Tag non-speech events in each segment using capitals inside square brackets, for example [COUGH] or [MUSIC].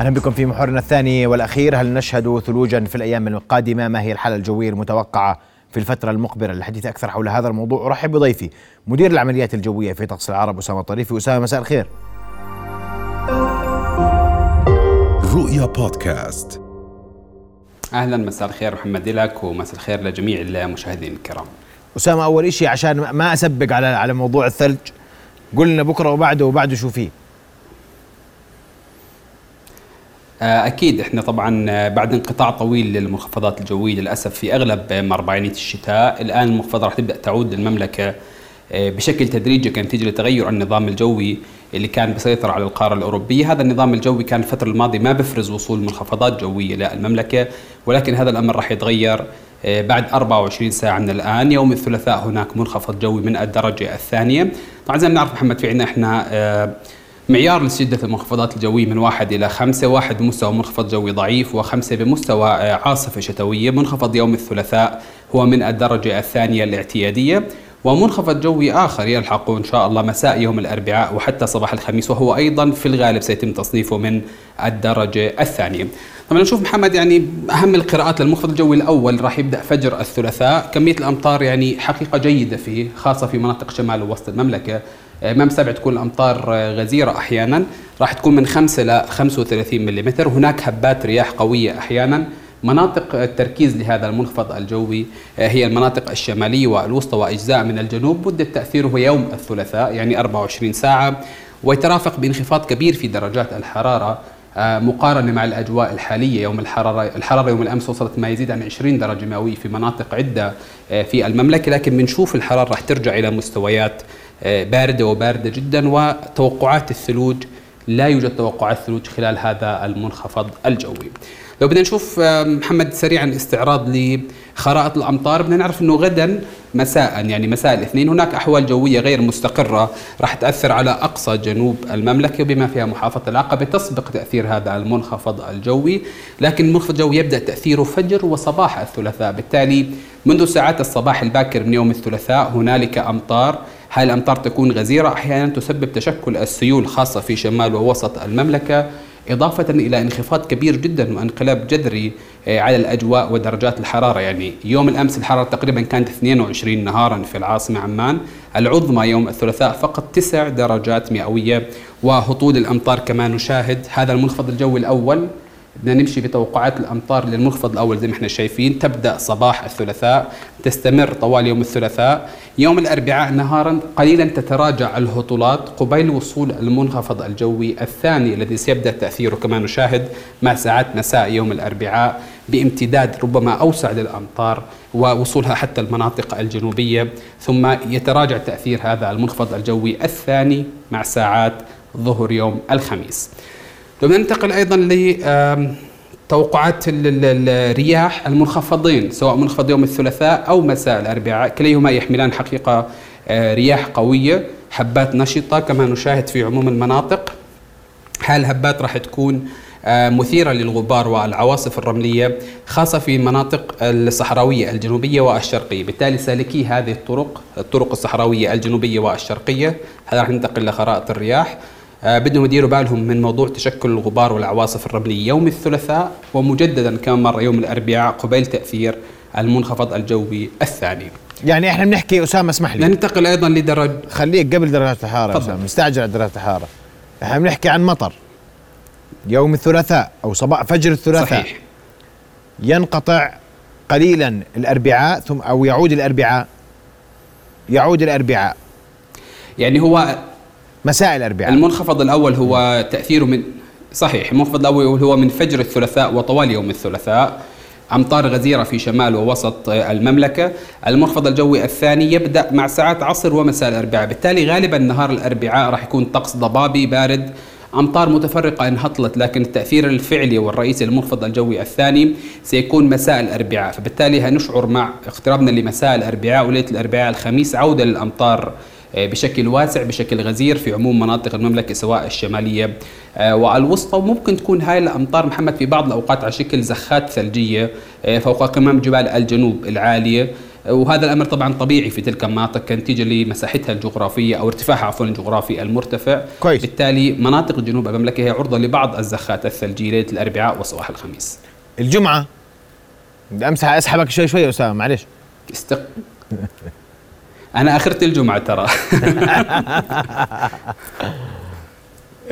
أهلا بكم في محورنا الثاني والأخير. هل نشهد ثلوجا في الأيام القادمة؟ ما هي الحالة الجوية المتوقعة في الفترة المقبلة؟ للحديث أكثر حول هذا الموضوع. أرحب بضيفي مدير العمليات الجوية في طقس العرب أسامة طريفي. أسامة مساء الخير. رؤيا بودكاست. أهلا مساء الخير محمد لك ومساء الخير لجميع المشاهدين الكرام. أسامة أول شيء عشان ما أسبق على على موضوع الثلج قلنا بكرة وبعده وبعده شو فيه آه، أكيد إحنا طبعا آه، بعد انقطاع طويل للمنخفضات الجوية للأسف في أغلب مربعينيه الشتاء الآن المنخفضات راح تبدأ تعود للمملكة آه، بشكل تدريجي كنتيجه لتغير النظام الجوي اللي كان بيسيطر على القارة الأوروبية، هذا النظام الجوي كان الفترة الماضية ما بفرز وصول منخفضات جوية للمملكه، ولكن هذا الأمر راح يتغير بعد 24 ساعة من الآن. يوم الثلاثاء هناك منخفض جوي من الدرجة الثانية. طبعا زي ما نعرف محمد في عندنا إحنا معيار لشدة المنخفضات الجوية من واحد إلى خمسة واحد بمستوى منخفض جوي ضعيف وخمسة بمستوى آه، عاصفة شتوية. منخفض يوم الثلاثاء هو من الدرجة الثانية الاعتيادية ومنخفض جوي آخر يلحق إن شاء الله مساء يوم الأربعاء وحتى صباح الخميس وهو أيضا في الغالب سيتم تصنيفه من الدرجة الثانية. طبعا نشوف محمد يعني أهم القراءات للمنخفض الجوي الأول راح يبدأ فجر الثلاثاء. كمية الأمطار يعني حقيقة جيدة فيه خاصة في مناطق شمال ووسط المملكة. آه، ما مستبعد تكون الامطار آه، غزيرة أحيانا. راح تكون من 5 ل 35 ملم هناك هبات رياح قوية أحيانا. مناطق التركيز لهذا المنخفض الجوي آه، هي المناطق الشمالية والوسطى واجزاء من الجنوب. مدة تأثيره يوم الثلاثاء يعني 24 ساعة. ويترافق بانخفاض كبير في درجات الحرارة مقارنة مع الأجواء الحالية. يوم الحرارة الحرارة يوم الأمس وصلت ما يزيد عن 20 درجة مئوية في مناطق عدة في المملكة. لكن بنشوف الحرارة رح ترجع إلى مستويات آه، باردة وباردة جدا وتوقعات الثلوج لا يوجد توقعات ثلوج خلال هذا المنخفض الجوي. لو بدنا نشوف آه، محمد سريعا استعراض لخرائط الأمطار بدنا نعرف إنه غدا مساء يعني مساء الاثنين. هناك أحوال جوية غير مستقرة راح تأثر على أقصى جنوب المملكة بما فيها محافظة العقبة تسبق تأثير هذا المنخفض الجوي. لكن المنخفض الجوي يبدأ تأثيره فجر وصباح الثلاثاء. بالتالي منذ ساعات الصباح الباكر من يوم الثلاثاء هنالك أمطار هاي الأمطار تكون غزيرة أحيانا تسبب تشكل السيول خاصة في شمال ووسط المملكة إضافة إلى انخفاض كبير جدا وانقلاب جذري آه، على الأجواء ودرجات الحرارة. يعني يوم الأمس الحرارة تقريبا كانت 22 نهارا في العاصمة عمان. العظمى يوم الثلاثاء فقط 9 درجات مئوية وهطول الأمطار كما نشاهد. هذا المنخفض الجوي الأول بدنا نمشي بتوقعات الأمطار للمنخفض الأول زي ما إحنا شايفين. تبدأ صباح الثلاثاء تستمر طوال يوم الثلاثاء. يوم الأربعاء نهارا قليلا تتراجع الهطولات قبيل وصول المنخفض الجوي الثاني الذي سيبدأ تأثيره كما نشاهد مع ساعات مساء يوم الأربعاء بامتداد ربما أوسع للأمطار ووصولها حتى المناطق الجنوبية. ثم يتراجع تأثير هذا المنخفض الجوي الثاني مع ساعات ظهر يوم الخميس. لو ننتقل أيضا ل توقعات الرياح المنخفضين سواء منخفض يوم الثلاثاء أو مساء الأربعاء. كليهما يحملان حقيقة آه، رياح قوية حبات نشطة كما نشاهد في عموم المناطق. هاي الهبات راح تكون آه، مثيرة للغبار والعواصف الرملية خاصة في المناطق الصحراوية الجنوبية والشرقية؟ بالتالي سالكي هذه الطرق الطرق الصحراوية الجنوبية والشرقية. هذا راح ننتقل لخرائط الرياح. بدهم يديروا بالهم من موضوع تشكل الغبار والعواصف الرملية. يوم الثلاثاء ومجددا كمان مرة يوم الأربعاء قبيل تأثير المنخفض الجوي الثاني. يعني إحنا بنحكي أسامة اسمح لي. ننتقل أيضا لدرج خليك قبل درجات الحراره أسامة مستعجل على درجات الحراره إحنا بنحكي عن مطر. يوم الثلاثاء أو صباح فجر الثلاثاء صحيح. ينقطع قليلا الأربعاء ثم أو يعود الأربعاء. يعود الأربعاء. يعني هو مساء الأربعاء. المنخفض الأول هو تأثيره من صحيح المنخفض الأول هو من فجر الثلاثاء وطوال يوم الثلاثاء أمطار غزيرة في شمال ووسط المملكة، المنخفض الجوي الثاني يبدأ مع ساعات عصر ومساء الأربعاء، بالتالي غالبا نهار الأربعاء راح يكون طقس ضبابي بارد أمطار متفرقة انهطلت لكن التأثير الفعلي والرئيسي للمنخفض الجوي الثاني سيكون مساء الأربعاء، فبالتالي هنشعر مع اقترابنا لمساء الأربعاء وليلة الأربعاء الخميس عودة للأمطار آه، بشكل واسع بشكل غزير في عموم مناطق المملكة سواء الشمالية آه، والوسطى. وممكن تكون هاي الأمطار محمد في بعض الأوقات على شكل زخات ثلجية آه، فوق قمم جبال الجنوب العالية. وهذا الأمر طبعا طبيعي في تلك المناطق كنتيجة لمساحتها الجغرافية أو ارتفاعها عفوا الجغرافي المرتفع. كويس. بالتالي مناطق جنوب المملكة هي عرضة لبعض الزخات الثلجية ليلة الأربعاء وصباح الخميس. الجمعة؟ بدي أمسح أسحبك شوي شوي يا اسامه معلش استق [LAUGHS] أنا آخرت الجمعة ترى. [LAUGHS]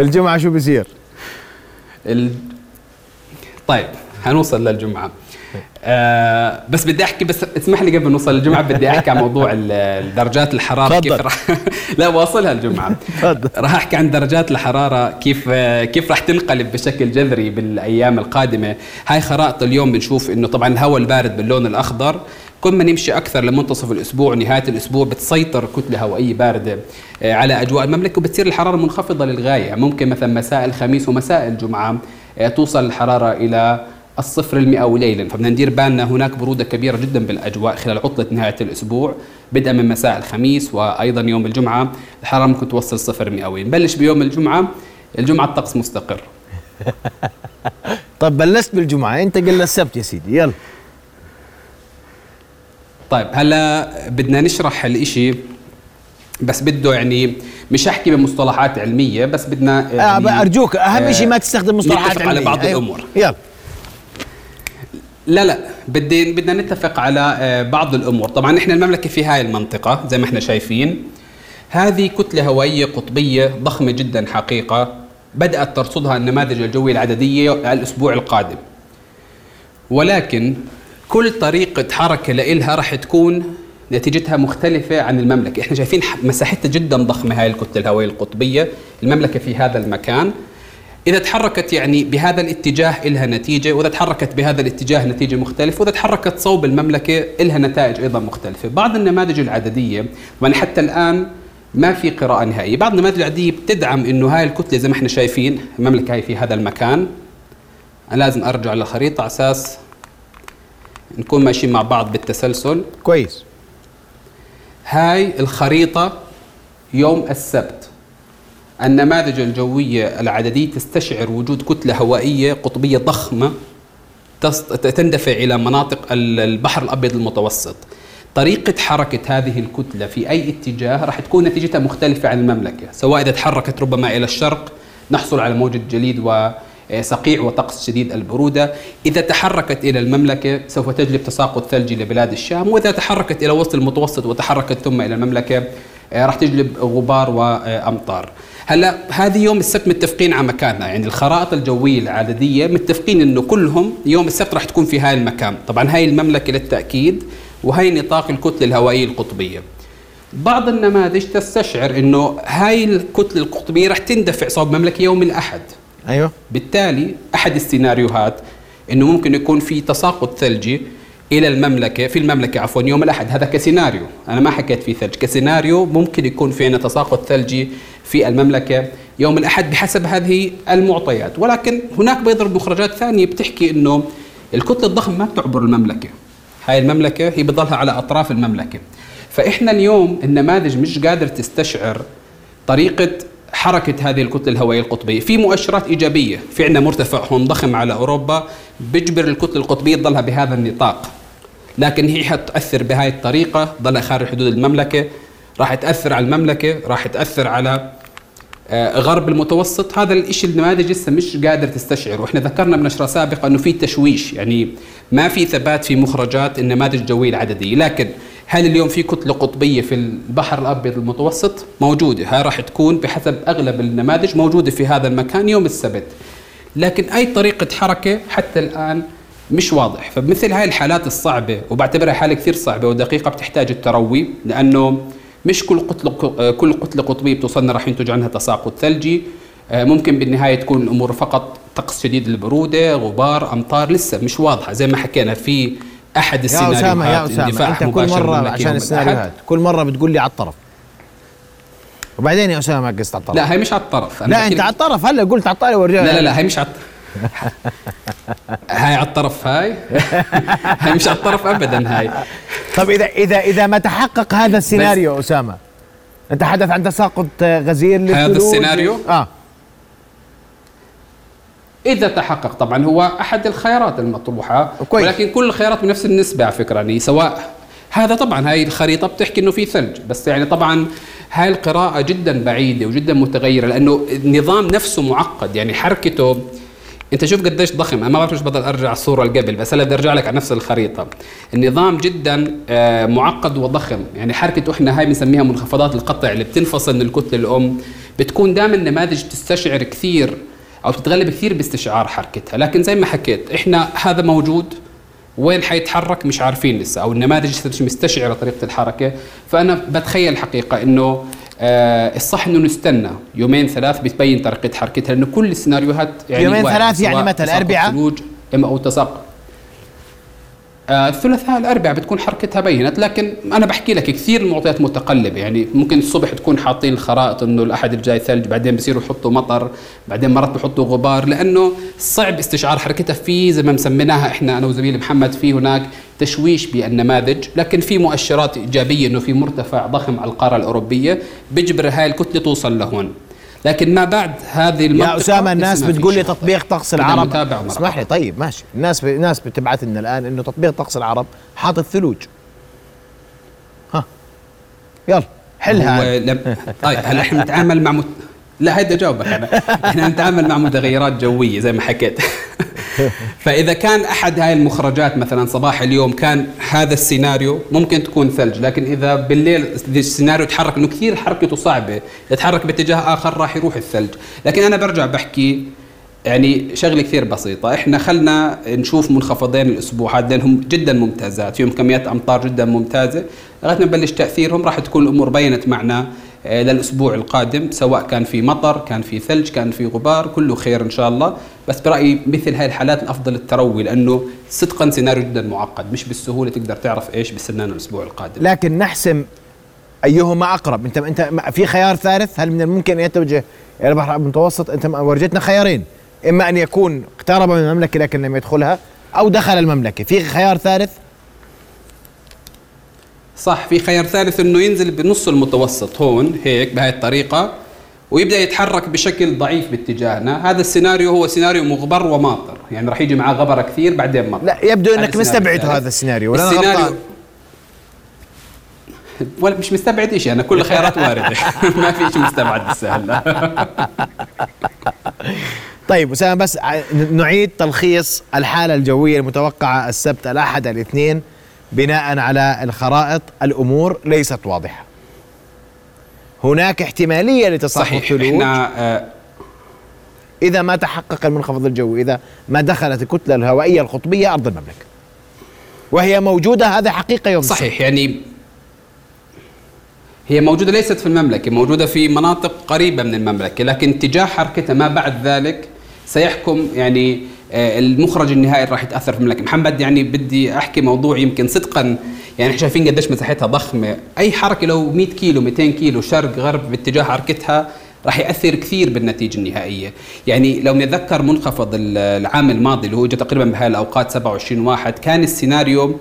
الجمعة شو بصير ال... طيب هنوصل للجمعة. آه بس بدي أحكي بس اسمح لي قبل نوصل للجمعة بدي أحكي عن موضوع درجات الحرارة. كيف راح [LAUGHS] لا واصلها الجمعه. راح أحكي عن درجات الحرارة كيف آه، كيف راح تنقلب بشكل جذري بالأيام القادمة. هاي خرائط اليوم بنشوف إنه طبعا الهواء البارد باللون الأخضر كل ما نمشي أكثر لمنتصف الأسبوع ونهايه الأسبوع بتسيطر كتلة هوائيه باردة آه، على أجواء المملكة وبتصير الحرارة منخفضة للغاية. ممكن مثلا مساء الخميس ومساء الجمعة آه، توصل الحرارة إلى الصفر المئوي ليلا فبدنا ندير بالنا هناك برودة كبيرة جدا بالأجواء خلال عطلة نهاية الأسبوع بدءا من مساء الخميس وأيضا يوم الجمعة. الحرارة ممكن توصل صفر مئوي نبلش بيوم الجمعة الجمعة الطقس مستقر. [LAUGHS] طب بلشت بالجمعة أنت قل السبت يا سيدي يلا. طيب هلا بدنا نشرح الإشي بس بده يعني مش أحكي بمصطلحات علمية بس بدنا آه يعني أرجوك أهم شيء ما تستخدم مصطلحات نتفق على. بعض أيوة. الأمور. يلا لا لا بدي بدنا نتفق على آه، بعض الأمور طبعا إحنا المملكة في هاي المنطقة زي ما إحنا شايفين هذه كتلة هوائية قطبية ضخمة جدا حقيقة بدأت ترصدها النماذج الجوية العددية الأسبوع القادم ولكن كل طريقة حركة لإلها راح تكون نتيجتها مختلفة عن المملكة، إحنا شايفين مساحتها جدا ضخمة هاي الكتلة الهوائية القطبية، المملكة في هذا المكان، إذا تحركت يعني بهذا الاتجاه إلها نتيجة وإذا تحركت بهذا الاتجاه نتيجة مختلفة وإذا تحركت صوب المملكة إلها نتائج أيضا مختلفة. بعض النماذج العددية وأنا حتى الآن ما في قراءة نهائية. بعض النماذج العددية بتدعم أنه هاي الكتلة زي ما إحنا شايفين المملكة هاي في هذا المكان. أنا لازم أرجع للخريطة على أساس نكون ماشيين مع بعض بالتسلسل. كويس. هاي الخريطة يوم السبت. النماذج الجوية العددية تستشعر وجود كتلة هوائية قطبية ضخمة تندفع إلى مناطق ال- البحر الأبيض المتوسط. طريقة حركة هذه الكتلة في أي اتجاه راح تكون نتيجتها مختلفة عن المملكة سواء إذا تحركت ربما إلى الشرق نحصل على موجة جليد وصقيع وطقس شديد البرودة. إذا تحركت إلى المملكة سوف تجلب تساقط ثلجي لبلاد الشام. وإذا تحركت إلى وسط المتوسط وتحركت ثم إلى المملكة آه، راح تجلب غبار وأمطار. هلأ هذه يوم السبت متفقين على مكانها. يعني الخرائط الجوية العددية متفقين إنه كلهم يوم السبت راح تكون في هاي المكان. طبعا هاي المملكة للتأكيد وهي نطاق الكتلة الهوائية القطبية. بعض النماذج تستشعر إنه هاي الكتلة القطبية راح تندفع صوب المملكه يوم الأحد. أيوه. بالتالي أحد السيناريوهات إنه ممكن يكون في تساقط ثلجي إلى المملكة في المملكة عفوا يوم الأحد. هذا كسيناريو. أنا ما حكيت في ثلج. كسيناريو ممكن يكون في عندنا تساقط ثلجي في المملكة يوم الأحد بحسب هذه المعطيات. ولكن هناك بيضرب مخرجات ثانية بتحكي إنه الكتلة الضخمة ما بتعبر المملكة. هاي المملكة هي بتضلها على أطراف المملكة. فإحنا اليوم النماذج مش قادر تستشعر طريقة حركة هذه الكتلة الهوائية القطبية. في مؤشرات إيجابية. في عندنا مرتفع هون ضخم على أوروبا. بيجبر الكتلة القطبية تضلها بهذا النطاق. لكن هي حتأثر بهاي الطريقة. ضلها خارج حدود المملكة. راح تأثر على المملكة. راح تأثر على آه، غرب المتوسط. هذا الشيء النماذج لسه مش قادر تستشعر وإحنا ذكرنا بنشرة سابقة إنه في تشويش. يعني ما في ثبات في مخرجات النماذج الجوية العددية. لكن هل اليوم في كتلة قطبية في البحر الأبيض المتوسط؟ موجودة هاي راح تكون بحسب أغلب النماذج موجودة في هذا المكان يوم السبت. لكن أي طريقة حركة حتى الآن مش واضح. فبمثل هاي الحالات الصعبة وبعتبرها حالة كثير صعبة ودقيقة بتحتاج التروي لأنه مش كل كتلة آه، كل كتلة قطبية بتوصلنا راح ينتج عنها تساقط ثلجي. آه، ممكن بالنهاية تكون الأمور فقط طقس شديد البرودة غبار أمطار لسه مش واضحة. زي ما حكينا في يا السيناريوهات أسامة يا أسامة أنت كل مرة عشان السيناريوهات. كل مرة بتقول لي على الطرف. وبعدين يا أسامة قصت على الطرف. لا هي مش على الطرف. أنا لا أنت على الطرف. هلا قلت على الطرف ورجعت لا لا لا هي مش على [LAUGHS] هاي على الطرف هاي؟ [LAUGHS] هاي مش على الطرف ابدا هاي. طب إذا إذا إذا ما تحقق هذا السيناريو أسامة أنت حدث عن تساقط غزير للثلوج؟ السيناريو؟ آه. إذا تحقق. طبعا هو أحد الخيارات المطروحة كويس. ولكن كل الخيارات بنفس النسبة على فكرة يعني سواء هذا طبعا هاي الخريطة بتحكي إنه في ثلج بس يعني طبعا هاي القراءة جدا بعيدة وجدا متغيرة لأنه النظام نفسه معقد. يعني حركته أنت شوف قديش ضخم أنا ما بعرف إيش بضل أرجع الصورة اللي قبل بس أنا بدي أرجع لك على نفس الخريطة. النظام جدا آه، معقد وضخم. يعني حركته إحنا هاي بنسميها منخفضات القطع اللي بتنفصل من الكتلة الأم بتكون دائما نماذج تستشعر كثير أو تتغلب كثير باستشعار حركتها. لكن زي ما حكيت إحنا هذا موجود. وين حيتحرك؟ مش عارفين لسه. أو النماذج مش مستشعرة طريقة الحركة. فأنا بتخيل الحقيقة إنه آه الصح إنه نستنى يومين ثلاث بتبين طريقة حركتها لأنه كل السيناريوهات يعني يومين ثلاث يعني متى الاربعاء؟ أو تساقط الثلاثاء الأربعاء بتكون حركتها بينت لكن أنا بحكي لك كثير المعطيات متقلبة يعني ممكن الصبح تكون حاطين الخرائط إنه الأحد الجاي ثلج بعدين بصيروا يحطوا مطر بعدين مرات بحطوا غبار لأنه صعب استشعار حركتها في زي ما مسميناها إحنا أنا وزميلي محمد في هناك تشويش بالنماذج لكن في مؤشرات إيجابية إنه في مرتفع ضخم على القارة الأوروبية بيجبر هاي الكتلة توصل لهون. لكن ما بعد هذه المنطقة يا اسامه الناس بتقول لي تطبيق طقس العرب. اسمح لي طيب ماشي. الناس ب... الناس بتبعث لنا الآن إنه تطبيق طقس العرب حاطط ثلوج ها. يلا حلها لم... طيب هلا إحنا نتعامل مع مت... لا هيدا جاوبك أنا. إحنا نتعامل مع متغيرات جوية زي ما حكيت. [LAUGHS] فاذا كان أحد هاي المخرجات مثلا صباح اليوم كان هذا السيناريو ممكن تكون ثلج لكن إذا بالليل السيناريو تحرك إنه كثير حركته صعبة يتحرك باتجاه آخر راح يروح الثلج. لكن أنا برجع بحكي يعني شغلة كثير بسيطة. إحنا خلنا نشوف منخفضين الأسبوع هذا لانهم جدا ممتازات فيهم كميات أمطار جدا ممتازة. لغاية ما نبلش تأثيرهم راح تكون الأمور بينت معنا للأسبوع القادم سواء كان في مطر كان في ثلج كان في غبار كله خير إن شاء الله. بس برأيي مثل هاي الحالات الأفضل التروي لأنه صدقا سيناريو جدا معقد مش بالسهولة تقدر تعرف إيش بيستنانا الأسبوع القادم. لكن نحسم أيهما أقرب. أنت أنت في خيار ثالث هل من الممكن أن يتوجه إلى البحر المتوسط؟ أنت ورجتنا خيارين. إما أن يكون اقترب من المملكة لكن لم يدخلها أو دخل المملكة. في خيار ثالث صح في خيار ثالث إنه ينزل بنص المتوسط هون هيك بهاي الطريقة ويبدأ يتحرك بشكل ضعيف باتجاهنا. هذا السيناريو هو سيناريو مغبر وماطر يعني راح يجي معاه غبرة كثير بعدين مطر. لا يبدو إنك مستبعد هذا السيناريو ولا السيناريو [LAUGHS] ولا مش مستبعد شيء أنا كل الخيارات واردة. [LAUGHS] ما في شيء مستبعد بالسهل. [LAUGHS] طيب أسامة بس نعيد تلخيص الحالة الجوية المتوقعة السبت الأحد الاثنين. بناء على الخرائط الأمور ليست واضحة. هناك احتمالية لتساقط الثلوج إحنا آه إذا ما تحقق المنخفض الجوي إذا ما دخلت الكتله الهوائية القطبية أرض المملكة. وهي موجودة هذا حقيقة يوم صحيح. يعني هي موجودة ليست في المملكة موجودة في مناطق قريبة من المملكة لكن اتجاه حركتها ما بعد ذلك سيحكم يعني المخرج النهائي راح يتأثر في المملكه محمد يعني بدي أحكي موضوع يمكن صدقا يعني إحنا شايفين قديش مساحتها ضخمة. أي حركة لو 100 كيلو 200 كيلو شرق غرب باتجاه حركتها راح يأثر كثير بالنتيجة النهائية. يعني لو نتذكر منخفض العام الماضي اللي هو اجى تقريبا بهاي الأوقات 27 واحد كان السيناريو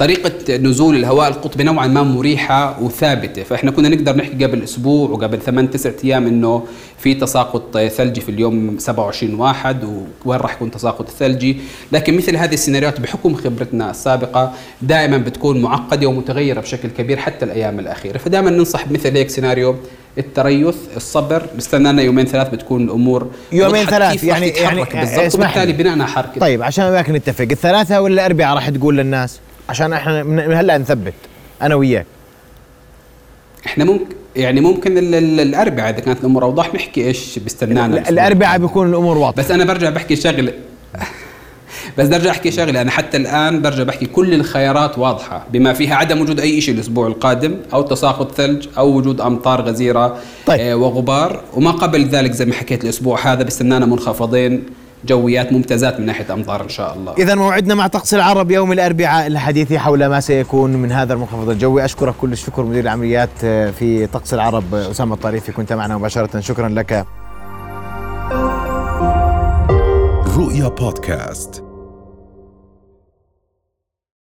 طريقة نزول الهواء القطبي نوعا ما مريحة وثابتة. فإحنا كنا نقدر نحكي قبل أسبوع وقبل ثمان تسعة أيام إنه في تساقط ثلجي في اليوم 27 واحد وين راح يكون تساقط ثلجي لكن مثل هذه السيناريوهات بحكم خبرتنا السابقة دائما بتكون معقدة ومتغيرة بشكل كبير حتى الأيام الأخيرة. فدائما ننصح بمثل هيك سيناريو التريث الصبر. نستنى يومين ثلاث بتكون الأمور يومين ثلاث يعني يعني بالضبط. وبالتالي بناء حركة طيب عشان وياك نتفق الثلاثة ولا الأربعة راح تقول للناس؟ عشان إحنا من هلا نثبت أنا وياك. إحنا ممكن يعني ممكن الاربعاء إذا كانت الأمور أوضح نحكي إيش بيستنانا الاربعاء بيكون الأمور واضحة. بس أنا برجع بحكي شغله [LAUGHS] بس برجع أحكي شغلة. أنا حتى الآن برجع بحكي كل الخيارات واضحة بما فيها عدم وجود أي شيء الأسبوع القادم أو تساقط ثلج أو وجود أمطار غزيرة طيب. آه وغبار. وما قبل ذلك زي ما حكيت الأسبوع هذا بيستنانا منخفضين. جويات ممتازات من ناحية أمطار إن شاء الله. إذا موعدنا مع طقس العرب يوم الأربعاء للحديث حول ما سيكون من هذا المنخفض الجوي، أشكرك كل الشكر مدير العمليات في طقس العرب أسامة الطريفي كنت معنا مباشرة شكرا لك. رؤيا بودكاست